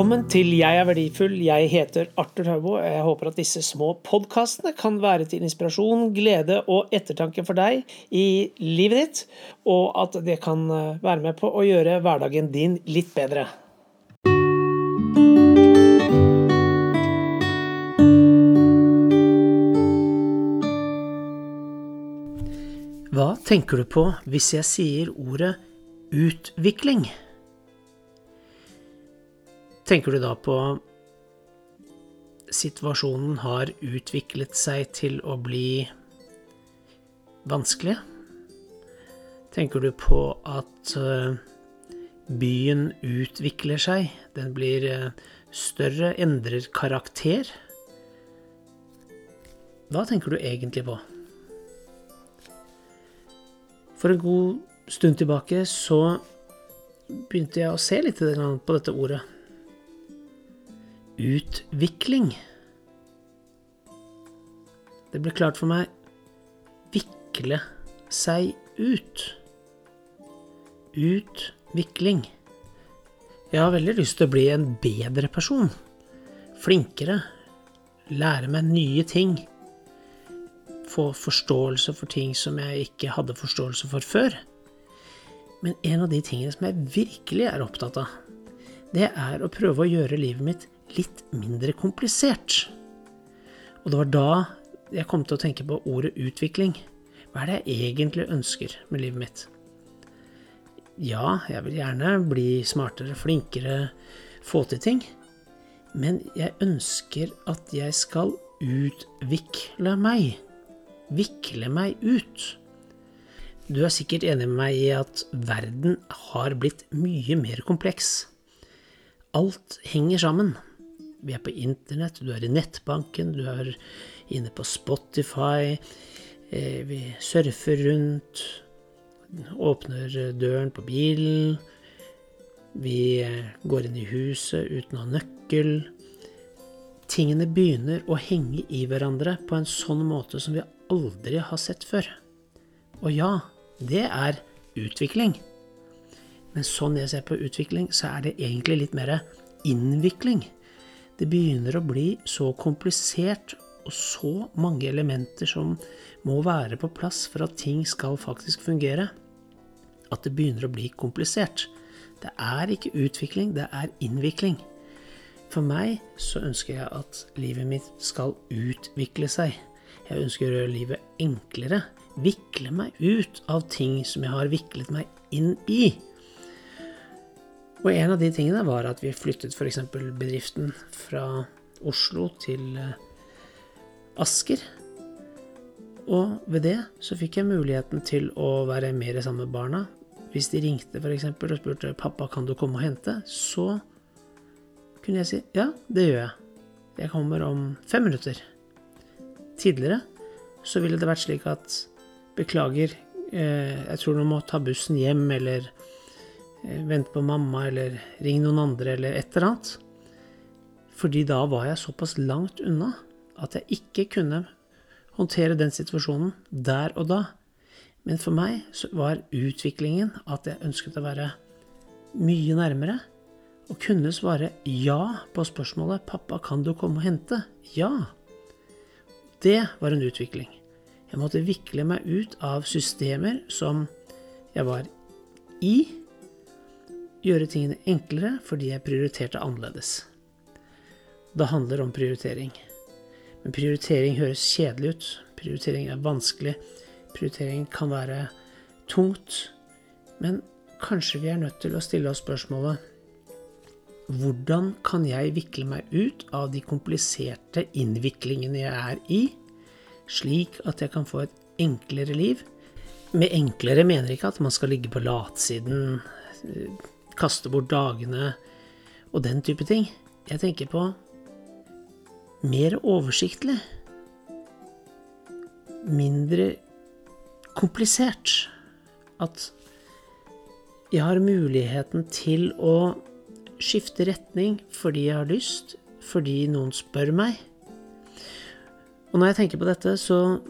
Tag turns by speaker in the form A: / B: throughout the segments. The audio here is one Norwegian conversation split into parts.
A: Velkommen til Jeg er verdifull. Jeg heter Arthur Haubo. Jeg håper at disse små podkastene kan være til inspirasjon, glede og ettertanke for deg i livet ditt, og at det kan eh, være med på å gjøre hverdagen din litt bedre. Hva tenker du på hvis jeg sier ordet utvikling? Tenker du da på situasjonen har utviklet seg til å bli vanskelig? Tenker du på at eh, byen utvikler seg, den blir eh, større, endrer karakter? Hva tenker du egentlig på? For en god stund tilbake så begynte jeg å se litt på dette ordet utvikling. Det ble klart for meg vikle seg ut. Utvikling. Jeg har veldig lyst til å bli en bedre person. Flinkere. Lære meg nye ting. Få forståelse for ting som jeg ikke hadde forståelse for før. Men en av de tingene som jeg virkelig er opptatt av, det er å prøve å gjøre livet mitt litt mindre komplisert. Og det var da jeg kom til å tenke på ordet utvikling. Hva er det jeg egentlig ønsker med livet mitt? Ja, jeg vil gjerne bli smartere, flinkere, få til ting. Men jeg ønsker at jeg skal utvikle meg. Vikle meg ut. Du er sikkert enig med meg i at verden har blitt mye mer kompleks. Alt henger sammen. Vi er på internett, du er i nettbanken, du er inne på Spotify. Eh, vi surfer rundt. Åpner døren på bilen. Vi eh, går inn i huset uten å ha nøkkel. Tingene begynner å henge i hverandre på en sånn måte som vi aldri har sett før. Og ja, det er utvikling. Men sånn jeg ser på utvikling, så er det egentlig litt mer innvikling. Det begynner å bli så komplisert og så mange elementer som må være på plass for at ting skal faktisk fungere, at det begynner å bli komplisert. Det er ikke utvikling, det er innvikling. For meg så ønsker jeg at livet mitt skal utvikle seg. Jeg ønsker å gjøre livet enklere. Vikle meg ut av ting som jeg har viklet meg inn i. Og en av de tingene var at vi flyttet f.eks. bedriften fra Oslo til eh, Asker. Og ved det så fikk jeg muligheten til å være mer sammen med barna. Hvis de ringte f.eks. og spurte 'pappa, kan du komme og hente', så kunne jeg si 'ja, det gjør jeg'. Jeg kommer om fem minutter. Tidligere så ville det vært slik at 'beklager, eh, jeg tror du må ta bussen hjem', eller vente på mamma, eller ring noen andre, eller et eller annet. Fordi da var jeg såpass langt unna at jeg ikke kunne håndtere den situasjonen der og da. Men for meg var utviklingen at jeg ønsket å være mye nærmere og kunne svare ja på spørsmålet 'Pappa, kan du komme og hente?' Ja. Det var en utvikling. Jeg måtte vikle meg ut av systemer som jeg var i, gjøre tingene enklere fordi jeg prioriterte annerledes. Det handler om prioritering. Men prioritering høres kjedelig ut. Prioritering er vanskelig. Prioritering kan være tungt. Men kanskje vi er nødt til å stille oss spørsmålet hvordan kan jeg vikle meg ut av de kompliserte innviklingene jeg er i, slik at jeg kan få et enklere liv? Med enklere mener jeg ikke at man skal ligge på latsiden, kaste bort dagene og den type ting. Jeg tenker på mer oversiktlig. Mindre komplisert. At jeg har muligheten til å skifte retning fordi jeg har lyst, fordi noen spør meg. Og når jeg tenker på dette, så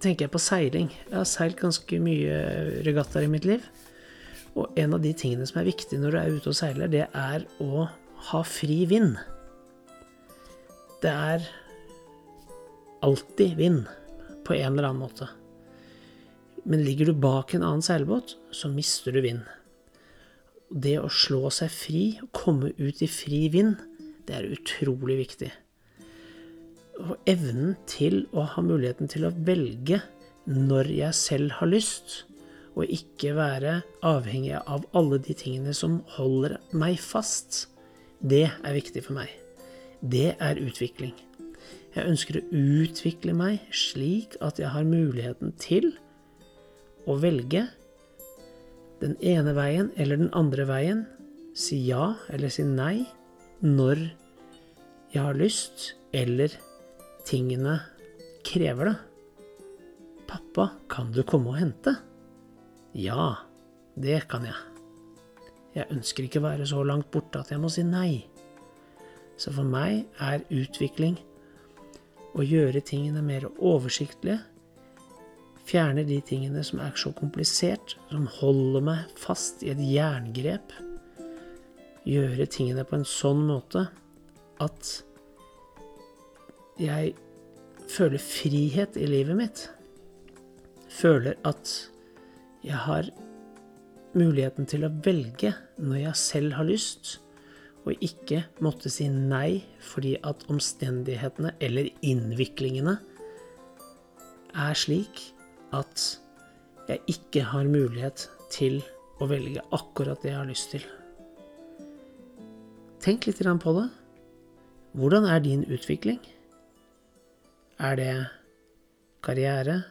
A: tenker jeg på seiling. Jeg har seilt ganske mye regattaer i mitt liv. Og en av de tingene som er viktig når du er ute og seiler, det er å ha fri vind. Det er alltid vind på en eller annen måte. Men ligger du bak en annen seilbåt, så mister du vind. Det å slå seg fri, komme ut i fri vind, det er utrolig viktig. Og evnen til å ha muligheten til å velge når jeg selv har lyst, og ikke være avhengig av alle de tingene som holder meg fast, det er viktig for meg. Det er utvikling. Jeg ønsker å utvikle meg slik at jeg har muligheten til å velge den ene veien eller den andre veien, si ja eller si nei når jeg har lyst, eller tingene krever det. Pappa, kan du komme og hente? Ja, det kan jeg. Jeg ønsker ikke å være så langt borte at jeg må si nei. Så for meg er utvikling å gjøre tingene mer oversiktlige. Fjerne de tingene som er så komplisert, som holder meg fast i et jerngrep. Gjøre tingene på en sånn måte at jeg føler frihet i livet mitt. Føler at jeg har muligheten til å velge når jeg selv har lyst, og ikke måtte si nei fordi at omstendighetene eller innviklingene er slik at jeg ikke har mulighet til å velge akkurat det jeg har lyst til. Tenk litt på det. Hvordan er din utvikling? Er det karriere?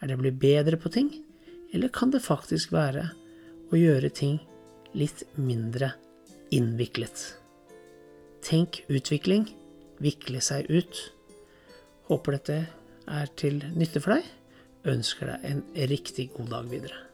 A: Er det å bli bedre på ting? Eller kan det faktisk være å gjøre ting litt mindre innviklet? Tenk utvikling. Vikle seg ut. Håper dette er til nytte for deg. Ønsker deg en riktig god dag videre.